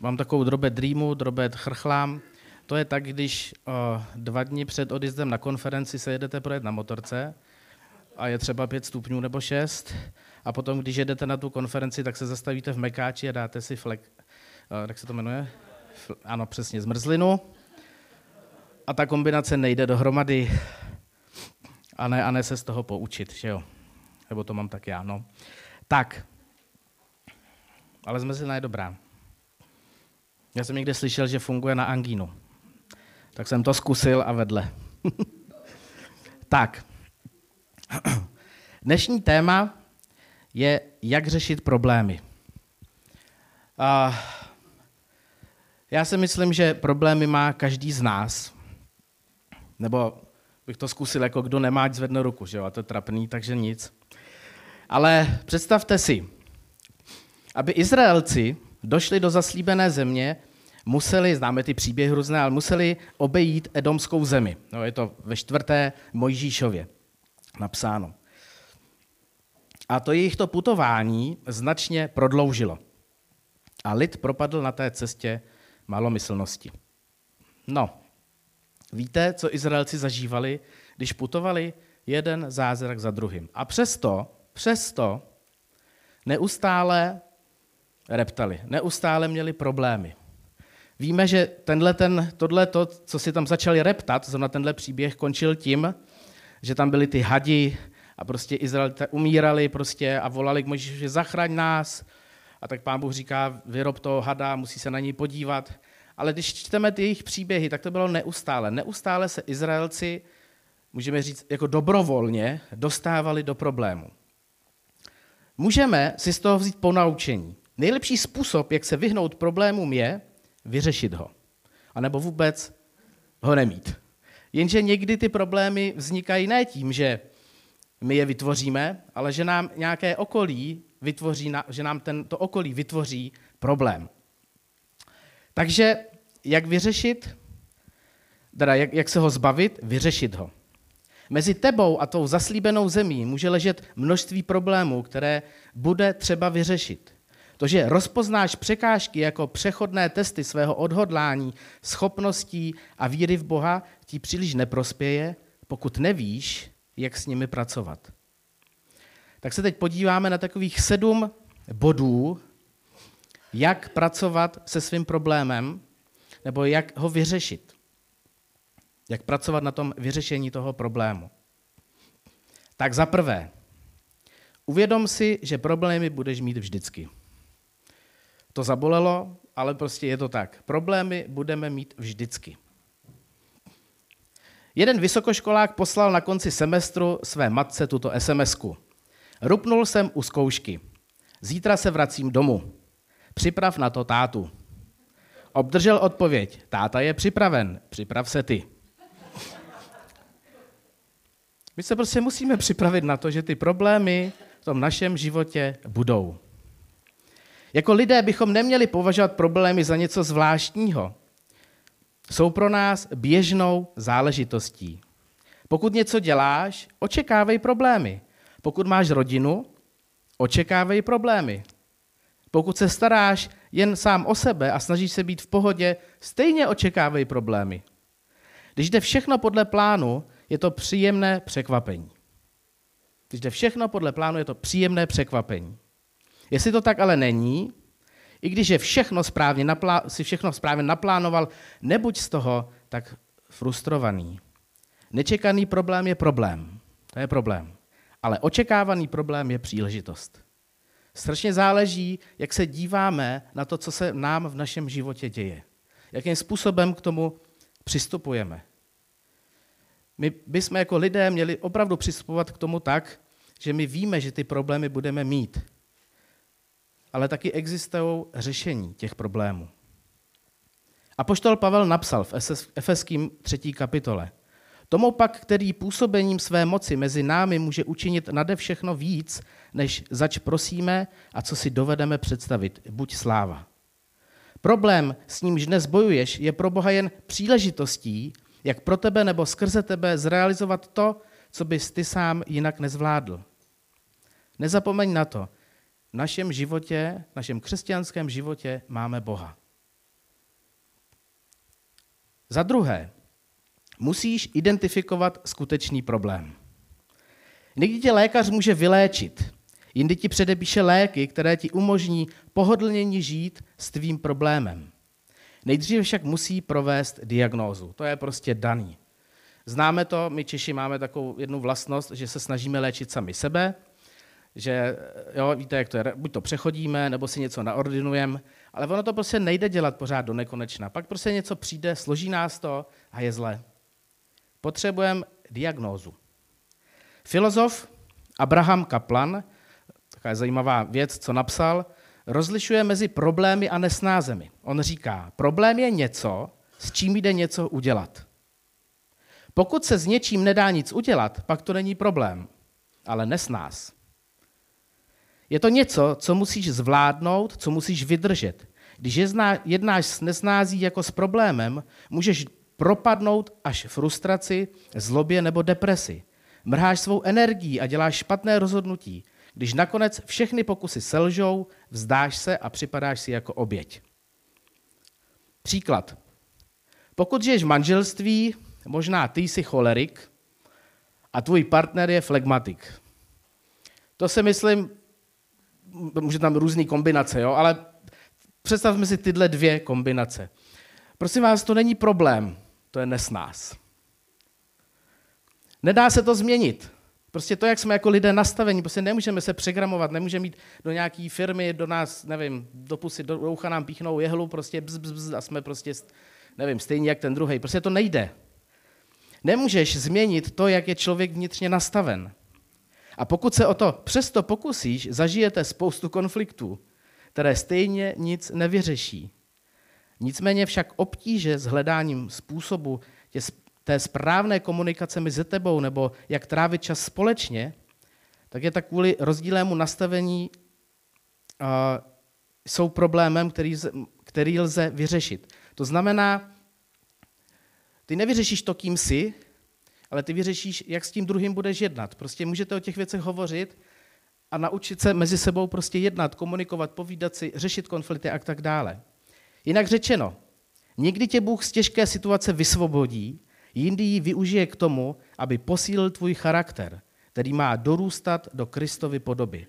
mám takovou drobet dreamu, drobet chrchlám. To je tak, když o, dva dny před odjezdem na konferenci se jedete projet na motorce a je třeba pět stupňů nebo šest a potom, když jedete na tu konferenci, tak se zastavíte v Mekáči a dáte si flek, o, jak se to jmenuje? Ano, přesně, zmrzlinu. A ta kombinace nejde dohromady a ne, a ne se z toho poučit, že jo? Nebo to mám tak já, no. Tak, ale zmrzlina je dobrá. Já jsem někde slyšel, že funguje na angínu. Tak jsem to zkusil a vedle. tak. Dnešní téma je, jak řešit problémy. A já si myslím, že problémy má každý z nás. Nebo bych to zkusil, jako kdo nemá, zvedne ruku, že jo? A to je trapný, takže nic. Ale představte si, aby Izraelci došli do zaslíbené země, museli, známe ty příběhy různé, ale museli obejít Edomskou zemi. No, je to ve čtvrté Mojžíšově napsáno. A to jejich to putování značně prodloužilo. A lid propadl na té cestě malomyslnosti. No, víte, co Izraelci zažívali, když putovali jeden zázrak za druhým. A přesto, přesto neustále reptali, neustále měli problémy. Víme, že tenhle ten, tohle, to, co si tam začali reptat, zrovna tenhle příběh končil tím, že tam byly ty hadi a prostě Izraelité umírali prostě a volali k Mojžíši, zachraň nás. A tak pán Bůh říká, vyrob toho hada, musí se na něj podívat. Ale když čteme ty jejich příběhy, tak to bylo neustále. Neustále se Izraelci, můžeme říct, jako dobrovolně dostávali do problému. Můžeme si z toho vzít ponaučení. Nejlepší způsob, jak se vyhnout problémům, je vyřešit ho. A nebo vůbec ho nemít. Jenže někdy ty problémy vznikají ne tím, že my je vytvoříme, ale že nám nějaké okolí vytvoří, že nám tento okolí vytvoří problém. Takže jak vyřešit, teda jak, jak se ho zbavit, vyřešit ho. Mezi tebou a tou zaslíbenou zemí může ležet množství problémů, které bude třeba vyřešit. To, že rozpoznáš překážky jako přechodné testy svého odhodlání, schopností a víry v Boha, ti příliš neprospěje, pokud nevíš, jak s nimi pracovat. Tak se teď podíváme na takových sedm bodů, jak pracovat se svým problémem, nebo jak ho vyřešit. Jak pracovat na tom vyřešení toho problému. Tak za prvé, uvědom si, že problémy budeš mít vždycky. To zabolelo, ale prostě je to tak. Problémy budeme mít vždycky. Jeden vysokoškolák poslal na konci semestru své matce tuto SMSku. Rupnul jsem u zkoušky. Zítra se vracím domů. Připrav na to tátu. Obdržel odpověď. Táta je připraven. Připrav se ty. My se prostě musíme připravit na to, že ty problémy v tom našem životě budou. Jako lidé bychom neměli považovat problémy za něco zvláštního. Jsou pro nás běžnou záležitostí. Pokud něco děláš, očekávej problémy. Pokud máš rodinu, očekávej problémy. Pokud se staráš jen sám o sebe a snažíš se být v pohodě, stejně očekávej problémy. Když jde všechno podle plánu, je to příjemné překvapení. Když jde všechno podle plánu, je to příjemné překvapení. Jestli to tak ale není, i když je všechno správně naplá- si všechno správně naplánoval, nebuď z toho tak frustrovaný. Nečekaný problém je problém. To je problém. Ale očekávaný problém je příležitost. Strašně záleží, jak se díváme na to, co se nám v našem životě děje. Jakým způsobem k tomu přistupujeme. My bychom jako lidé měli opravdu přistupovat k tomu tak, že my víme, že ty problémy budeme mít ale taky existují řešení těch problémů. A poštol Pavel napsal v Efeským třetí kapitole. Tomu pak, který působením své moci mezi námi může učinit nade všechno víc, než zač prosíme a co si dovedeme představit. Buď sláva. Problém, s nímž dnes bojuješ, je pro Boha jen příležitostí, jak pro tebe nebo skrze tebe zrealizovat to, co bys ty sám jinak nezvládl. Nezapomeň na to, našem životě, našem křesťanském životě máme Boha. Za druhé, musíš identifikovat skutečný problém. Někdy tě lékař může vyléčit, jindy ti předepíše léky, které ti umožní pohodlněji žít s tvým problémem. Nejdříve však musí provést diagnózu. To je prostě daný. Známe to, my Češi máme takovou jednu vlastnost, že se snažíme léčit sami sebe, že jo, víte, jak to je, buď to přechodíme, nebo si něco naordinujeme, ale ono to prostě nejde dělat pořád do nekonečna. Pak prostě něco přijde, složí nás to a je zle. Potřebujeme diagnózu. Filozof Abraham Kaplan, taková zajímavá věc, co napsal, rozlišuje mezi problémy a nesnázemi. On říká, problém je něco, s čím jde něco udělat. Pokud se s něčím nedá nic udělat, pak to není problém, ale nesnáz. Je to něco, co musíš zvládnout, co musíš vydržet. Když jednáš s nesnází jako s problémem, můžeš propadnout až frustraci, zlobě nebo depresi. Mrháš svou energií a děláš špatné rozhodnutí. Když nakonec všechny pokusy selžou, vzdáš se a připadáš si jako oběť. Příklad. Pokud žiješ v manželství, možná ty jsi cholerik a tvůj partner je flegmatik. To si myslím, může tam různé kombinace, jo? ale představme si tyhle dvě kombinace. Prosím vás, to není problém, to je nesnás. Nedá se to změnit. Prostě to, jak jsme jako lidé nastavení, prostě nemůžeme se přegramovat, nemůžeme mít do nějaké firmy, do nás, nevím, do pusy, do ucha nám píchnou jehlu, prostě bz, bz, bz, a jsme prostě, nevím, stejně jak ten druhý. Prostě to nejde. Nemůžeš změnit to, jak je člověk vnitřně nastaven. A pokud se o to přesto pokusíš, zažijete spoustu konfliktů, které stejně nic nevyřeší. Nicméně však obtíže s hledáním způsobu tě té správné komunikace mezi tebou nebo jak trávit čas společně, tak je tak kvůli rozdílému nastavení uh, jsou problémem, který, který lze vyřešit. To znamená, ty nevyřešíš to, kým jsi, ale ty vyřešíš, jak s tím druhým budeš jednat. Prostě můžete o těch věcech hovořit a naučit se mezi sebou prostě jednat, komunikovat, povídat si, řešit konflikty a tak dále. Jinak řečeno, někdy tě Bůh z těžké situace vysvobodí, jindy ji využije k tomu, aby posílil tvůj charakter, který má dorůstat do Kristovy podoby.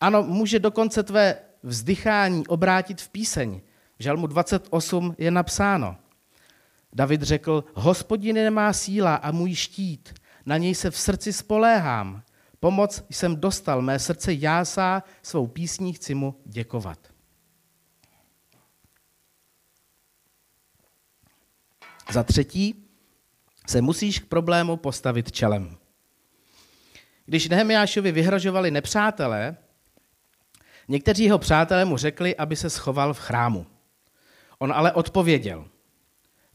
Ano, může dokonce tvé vzdychání obrátit v píseň. V Žalmu 28 je napsáno. David řekl, hospodin nemá síla a můj štít, na něj se v srdci spoléhám. Pomoc jsem dostal, mé srdce jásá, svou písní chci mu děkovat. Za třetí se musíš k problému postavit čelem. Když Nehemiášovi vyhrožovali nepřátelé, někteří jeho přátelé mu řekli, aby se schoval v chrámu. On ale odpověděl,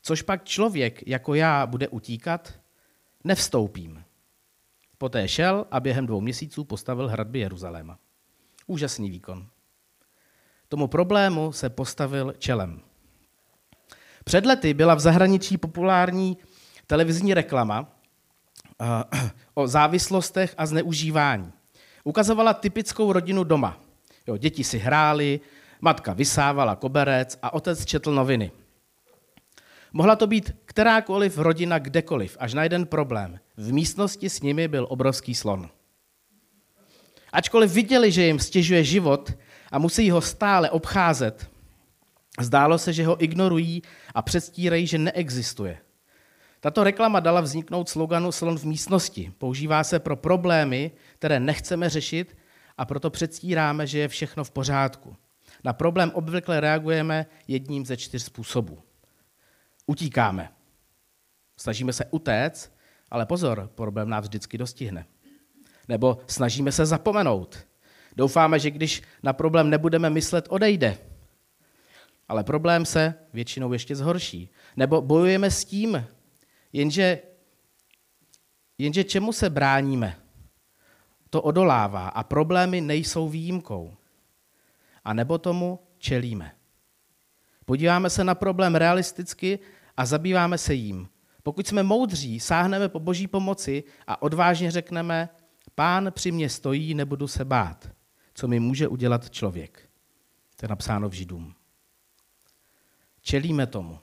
což pak člověk jako já bude utíkat, nevstoupím. Poté šel a během dvou měsíců postavil hradby Jeruzaléma. Úžasný výkon. Tomu problému se postavil čelem. Před lety byla v zahraničí populární televizní reklama uh, o závislostech a zneužívání. Ukazovala typickou rodinu doma. Jo, děti si hrály, matka vysávala koberec a otec četl noviny. Mohla to být kterákoliv rodina kdekoliv, až na jeden problém. V místnosti s nimi byl obrovský slon. Ačkoliv viděli, že jim stěžuje život a musí ho stále obcházet, Zdálo se, že ho ignorují a předstírají, že neexistuje. Tato reklama dala vzniknout sloganu Slon v místnosti. Používá se pro problémy, které nechceme řešit a proto předstíráme, že je všechno v pořádku. Na problém obvykle reagujeme jedním ze čtyř způsobů. Utíkáme. Snažíme se utéct, ale pozor, problém nás vždycky dostihne. Nebo snažíme se zapomenout. Doufáme, že když na problém nebudeme myslet, odejde. Ale problém se většinou ještě zhorší. Nebo bojujeme s tím, jenže, jenže čemu se bráníme? To odolává a problémy nejsou výjimkou. A nebo tomu čelíme. Podíváme se na problém realisticky a zabýváme se jím. Pokud jsme moudří, sáhneme po boží pomoci a odvážně řekneme, pán při mě stojí, nebudu se bát. Co mi může udělat člověk? To je napsáno v Židům. Čelíme tomu.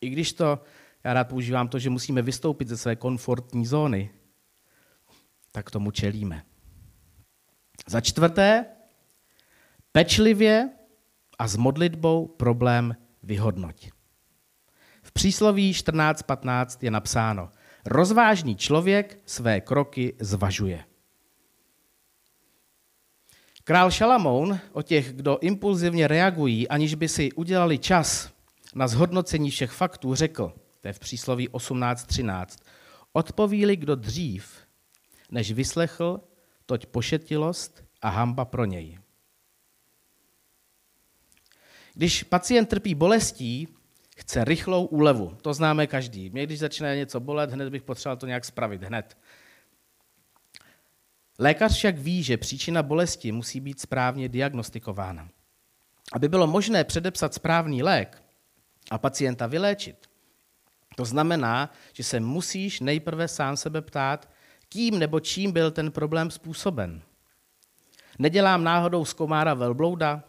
I když to, já rád používám to, že musíme vystoupit ze své komfortní zóny, tak tomu čelíme. Za čtvrté, pečlivě a s modlitbou problém vyhodnoť. V přísloví 14.15 je napsáno, rozvážný člověk své kroky zvažuje. Král Šalamoun o těch, kdo impulzivně reagují, aniž by si udělali čas na zhodnocení všech faktů, řekl, to je v přísloví 18.13, odpovíli kdo dřív, než vyslechl, toť pošetilost a hamba pro něj. Když pacient trpí bolestí, chce rychlou úlevu. To známe každý. Mě, když začne něco bolet, hned bych potřeboval to nějak spravit. Hned. Lékař však ví, že příčina bolesti musí být správně diagnostikována. Aby bylo možné předepsat správný lék a pacienta vyléčit, to znamená, že se musíš nejprve sám sebe ptát, kým nebo čím byl ten problém způsoben. Nedělám náhodou z komára velblouda?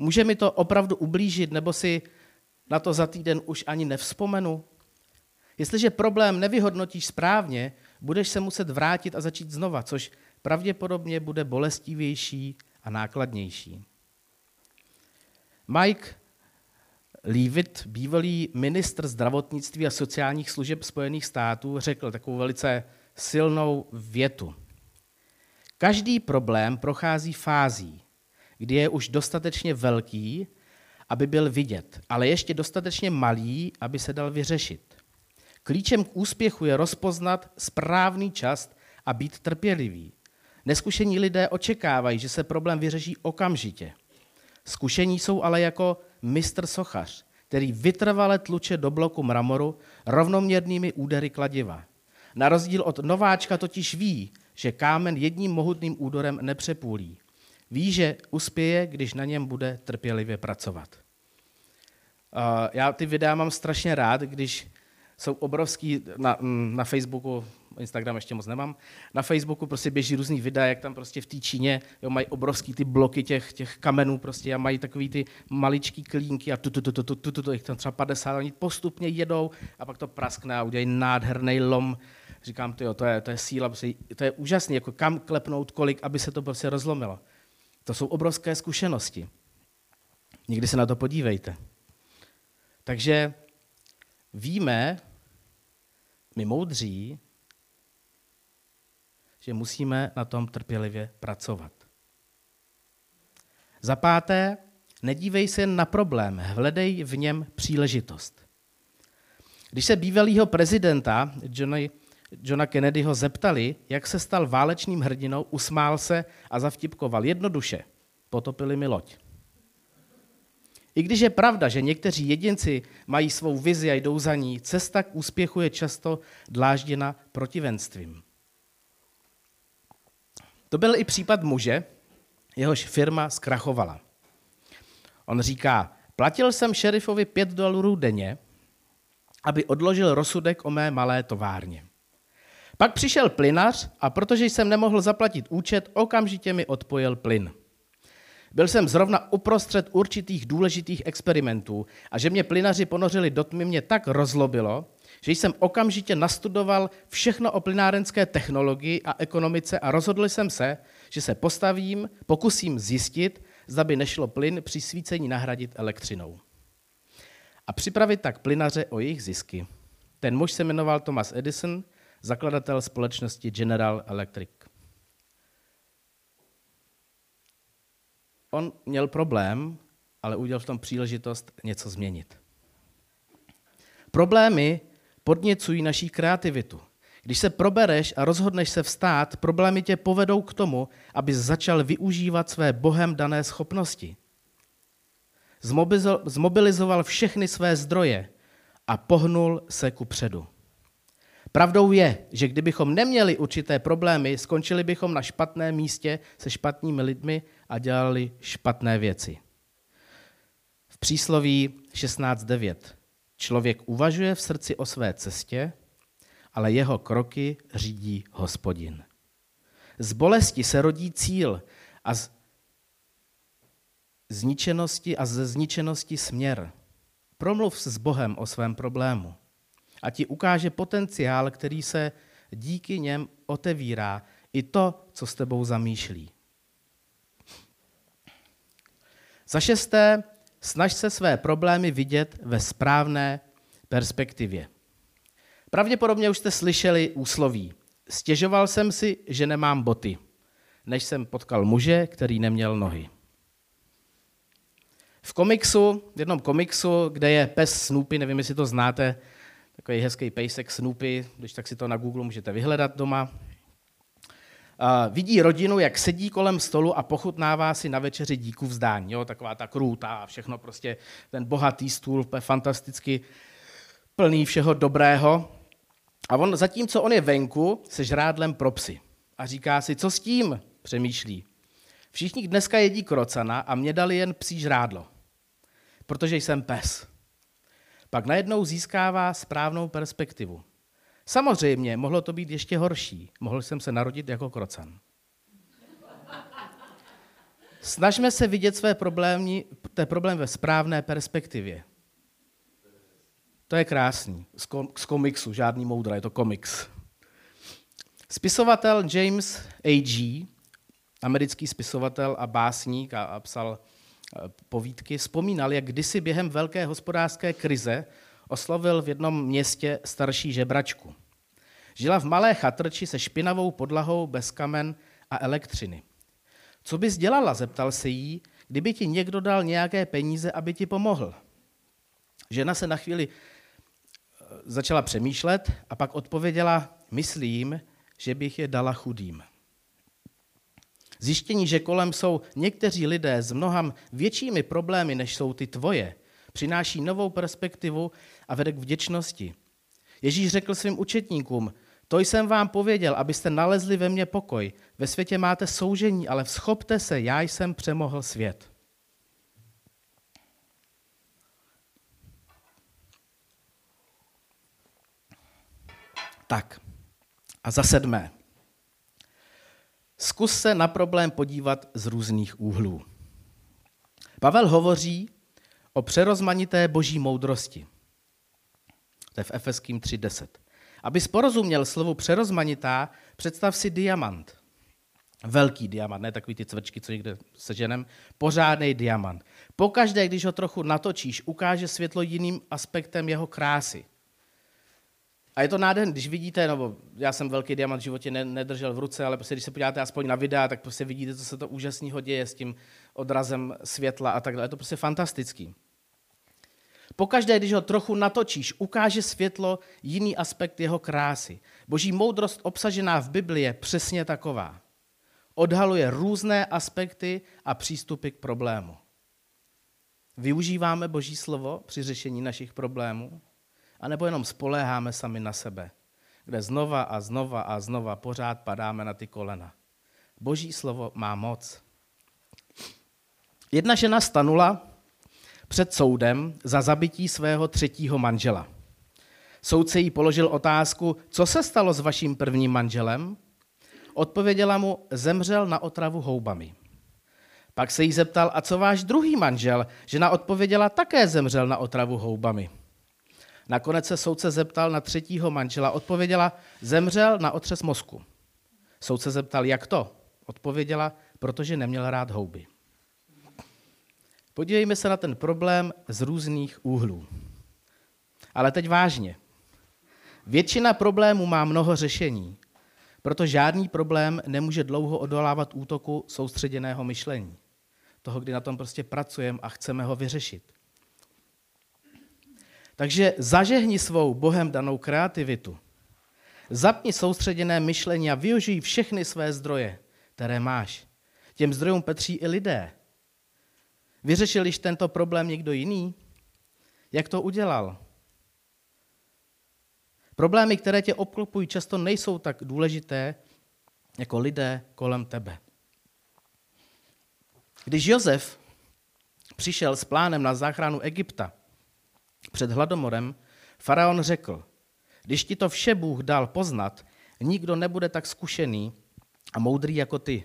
Může mi to opravdu ublížit, nebo si na to za týden už ani nevzpomenu? Jestliže problém nevyhodnotíš správně, budeš se muset vrátit a začít znova, což pravděpodobně bude bolestivější a nákladnější. Mike Leavitt, bývalý ministr zdravotnictví a sociálních služeb Spojených států, řekl takovou velice silnou větu. Každý problém prochází fází, kdy je už dostatečně velký, aby byl vidět, ale ještě dostatečně malý, aby se dal vyřešit. Klíčem k úspěchu je rozpoznat správný čas a být trpělivý. Neskušení lidé očekávají, že se problém vyřeší okamžitě. Zkušení jsou ale jako mistr sochař, který vytrvale tluče do bloku mramoru rovnoměrnými údery kladiva. Na rozdíl od nováčka totiž ví, že kámen jedním mohutným údorem nepřepůlí. Ví, že uspěje, když na něm bude trpělivě pracovat. Já ty videa mám strašně rád, když jsou obrovský, na, mm, na Facebooku, Instagram ještě moc nemám, na Facebooku prostě běží různý videa, jak tam prostě v té Číně jo, mají obrovský ty bloky těch, těch kamenů prostě a mají takový ty maličký klínky a tu, tu, tu, tu, tu, tu, tu, tu jich tam třeba 50, oni postupně jedou a pak to praskne a udělají nádherný lom. Říkám, tyjo, to je, to je síla, prostě, to je úžasný, jako kam klepnout kolik, aby se to prostě rozlomilo. To jsou obrovské zkušenosti. Někdy se na to podívejte. Takže víme, my moudří, že musíme na tom trpělivě pracovat. Za páté, nedívej se na problém, hledej v něm příležitost. Když se bývalého prezidenta Johnny, Johna Kennedyho zeptali, jak se stal válečným hrdinou, usmál se a zavtipkoval jednoduše. Potopili mi loď. I když je pravda, že někteří jedinci mají svou vizi a jdou za ní, cesta k úspěchu je často dlážděna protivenstvím. To byl i případ muže, jehož firma zkrachovala. On říká, platil jsem šerifovi pět dolarů denně, aby odložil rozsudek o mé malé továrně. Pak přišel plynař a protože jsem nemohl zaplatit účet, okamžitě mi odpojil plyn. Byl jsem zrovna uprostřed určitých důležitých experimentů a že mě plynaři ponořili do tmy mě tak rozlobilo, že jsem okamžitě nastudoval všechno o plynárenské technologii a ekonomice a rozhodl jsem se, že se postavím, pokusím zjistit, zda by nešlo plyn při svícení nahradit elektřinou. A připravit tak plynaře o jejich zisky. Ten muž se jmenoval Thomas Edison, zakladatel společnosti General Electric. On měl problém, ale udělal v tom příležitost něco změnit. Problémy podněcují naší kreativitu. Když se probereš a rozhodneš se vstát, problémy tě povedou k tomu, aby začal využívat své bohem dané schopnosti. Zmobilizoval všechny své zdroje a pohnul se ku předu. Pravdou je, že kdybychom neměli určité problémy, skončili bychom na špatném místě se špatnými lidmi a dělali špatné věci. V přísloví 16.9. Člověk uvažuje v srdci o své cestě, ale jeho kroky řídí hospodin. Z bolesti se rodí cíl a z zničenosti a ze zničenosti směr. promluv s Bohem o svém problému. A ti ukáže potenciál, který se díky něm otevírá i to, co s tebou zamýšlí. Za šesté, snaž se své problémy vidět ve správné perspektivě. Pravděpodobně už jste slyšeli úsloví. Stěžoval jsem si, že nemám boty, než jsem potkal muže, který neměl nohy. V komiksu, v jednom komiksu, kde je pes Snoopy, nevím, jestli to znáte, takový hezký pejsek Snoopy, když tak si to na Google můžete vyhledat doma. A vidí rodinu, jak sedí kolem stolu a pochutnává si na večeři díku vzdání. Jo, taková ta krůta a všechno prostě, ten bohatý stůl, fantasticky plný všeho dobrého. A on, zatímco on je venku, se žrádlem pro psy. A říká si, co s tím, přemýšlí. Všichni dneska jedí krocana a mě dali jen psí žrádlo, protože jsem pes. Pak najednou získává správnou perspektivu. Samozřejmě, mohlo to být ještě horší. Mohl jsem se narodit jako krocan. Snažme se vidět své problémy, té problém ve správné perspektivě. To je krásný. Z, kom, z komiksu, žádný moudra, je to komiks. Spisovatel James A.G., americký spisovatel a básník a, a psal povídky, vzpomínal, jak kdysi během velké hospodářské krize oslovil v jednom městě starší žebračku. Žila v malé chatrči se špinavou podlahou bez kamen a elektřiny. Co bys dělala, zeptal se jí, kdyby ti někdo dal nějaké peníze, aby ti pomohl. Žena se na chvíli začala přemýšlet a pak odpověděla, myslím, že bych je dala chudým. Zjištění, že kolem jsou někteří lidé s mnohem většími problémy, než jsou ty tvoje, přináší novou perspektivu a vede k vděčnosti. Ježíš řekl svým učetníkům, to jsem vám pověděl, abyste nalezli ve mně pokoj. Ve světě máte soužení, ale vzchopte se, já jsem přemohl svět. Tak. A za sedmé. Zkus se na problém podívat z různých úhlů. Pavel hovoří o přerozmanité boží moudrosti. To je v Efeským 3.10. Aby porozuměl slovu přerozmanitá, představ si diamant. Velký diamant, ne takový ty cvrčky, co někde seženem, pořádný diamant. Pokaždé, když ho trochu natočíš, ukáže světlo jiným aspektem jeho krásy. A je to nádherné, když vidíte, no, já jsem velký diamant v životě nedržel v ruce, ale prostě když se podíváte aspoň na videa, tak prostě vidíte, co se to úžasného děje s tím odrazem světla a tak dále. Je to prostě fantastický. Pokaždé, když ho trochu natočíš, ukáže světlo jiný aspekt jeho krásy. Boží moudrost obsažená v Biblii je přesně taková. Odhaluje různé aspekty a přístupy k problému. Využíváme Boží slovo při řešení našich problémů? Anebo jenom spoléháme sami na sebe, kde znova a znova a znova pořád padáme na ty kolena. Boží slovo má moc. Jedna žena stanula před soudem za zabití svého třetího manžela. Soudce jí položil otázku, co se stalo s vaším prvním manželem? Odpověděla mu, zemřel na otravu houbami. Pak se jí zeptal, a co váš druhý manžel? Žena odpověděla, také zemřel na otravu houbami. Nakonec se soudce zeptal na třetího manžela. Odpověděla, zemřel na otřes mozku. Soudce zeptal, jak to? Odpověděla, protože neměl rád houby. Podívejme se na ten problém z různých úhlů. Ale teď vážně. Většina problémů má mnoho řešení, proto žádný problém nemůže dlouho odolávat útoku soustředěného myšlení. Toho, kdy na tom prostě pracujeme a chceme ho vyřešit. Takže zažehni svou Bohem danou kreativitu. Zapni soustředěné myšlení a využij všechny své zdroje, které máš. Těm zdrojům patří i lidé. Vyřešil již tento problém někdo jiný? Jak to udělal? Problémy, které tě obklopují, často nejsou tak důležité jako lidé kolem tebe. Když Josef přišel s plánem na záchranu Egypta, před hladomorem, faraon řekl, když ti to vše Bůh dal poznat, nikdo nebude tak zkušený a moudrý jako ty.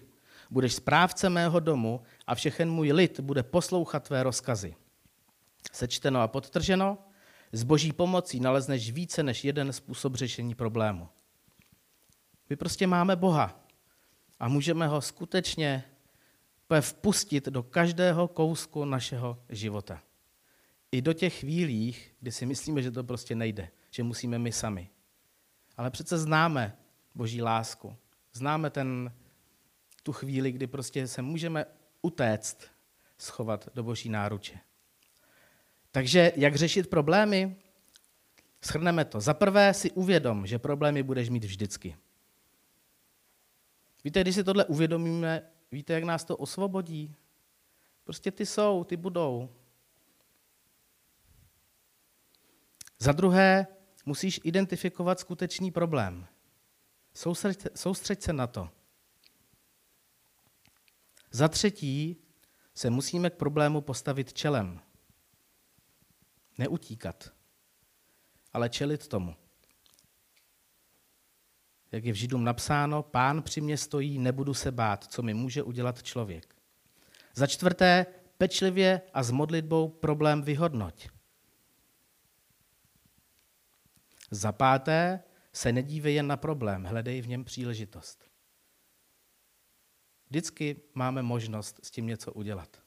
Budeš správce mého domu a všechen můj lid bude poslouchat tvé rozkazy. Sečteno a podtrženo, s boží pomocí nalezneš více než jeden způsob řešení problému. My prostě máme Boha a můžeme ho skutečně vpustit do každého kousku našeho života. I do těch chvílích, kdy si myslíme, že to prostě nejde, že musíme my sami. Ale přece známe boží lásku. Známe ten, tu chvíli, kdy prostě se můžeme utéct, schovat do boží náruče. Takže jak řešit problémy? Shrneme to. Za prvé si uvědom, že problémy budeš mít vždycky. Víte, když si tohle uvědomíme, víte, jak nás to osvobodí? Prostě ty jsou, ty budou. Za druhé, musíš identifikovat skutečný problém. Soustřeď, soustřeď se na to. Za třetí se musíme k problému postavit čelem. Neutíkat, ale čelit tomu. Jak je v Židům napsáno, pán při mě stojí, nebudu se bát, co mi může udělat člověk. Za čtvrté, pečlivě a s modlitbou problém vyhodnoť. Za páté, se nedívej jen na problém, hledej v něm příležitost. Vždycky máme možnost s tím něco udělat.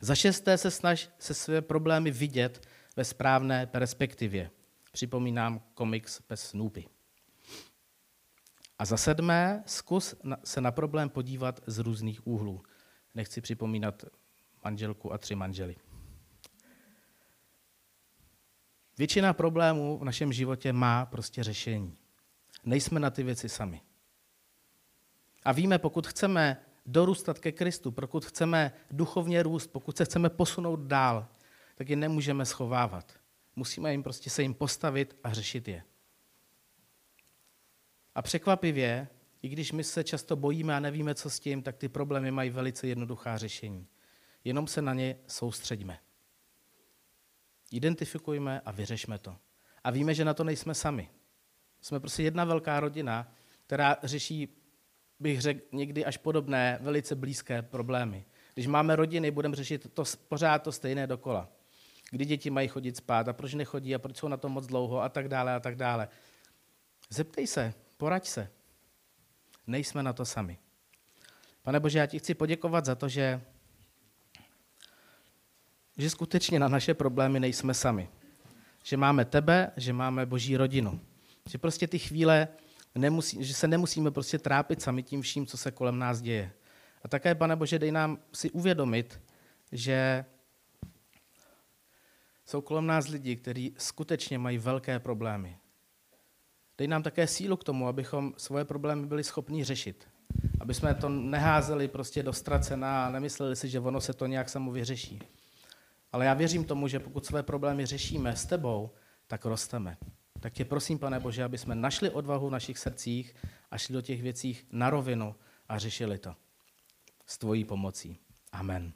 Za šesté se snaž se své problémy vidět ve správné perspektivě. Připomínám komiks bez Snoopy. A za sedmé, zkus se na problém podívat z různých úhlů. Nechci připomínat manželku a tři manžely. Většina problémů v našem životě má prostě řešení. Nejsme na ty věci sami. A víme, pokud chceme dorůstat ke Kristu, pokud chceme duchovně růst, pokud se chceme posunout dál, tak je nemůžeme schovávat. Musíme jim prostě se jim postavit a řešit je. A překvapivě, i když my se často bojíme a nevíme, co s tím, tak ty problémy mají velice jednoduchá řešení. Jenom se na ně soustředíme. Identifikujme a vyřešme to. A víme, že na to nejsme sami. Jsme prostě jedna velká rodina, která řeší, bych řekl, někdy až podobné, velice blízké problémy. Když máme rodiny, budeme řešit to, pořád to stejné dokola. Kdy děti mají chodit spát a proč nechodí a proč jsou na to moc dlouho a tak dále a tak dále. Zeptej se, poraď se. Nejsme na to sami. Pane Bože, já ti chci poděkovat za to, že že skutečně na naše problémy nejsme sami. Že máme tebe, že máme boží rodinu. Že prostě ty chvíle, nemusí, že se nemusíme prostě trápit sami tím vším, co se kolem nás děje. A také, pane Bože, dej nám si uvědomit, že jsou kolem nás lidi, kteří skutečně mají velké problémy. Dej nám také sílu k tomu, abychom svoje problémy byli schopni řešit. Aby jsme to neházeli prostě do ztracena a nemysleli si, že ono se to nějak samo vyřeší. Ale já věřím tomu, že pokud své problémy řešíme s tebou, tak rosteme. Tak tě prosím, pane Bože, aby jsme našli odvahu v našich srdcích a šli do těch věcí na rovinu a řešili to. S tvojí pomocí. Amen.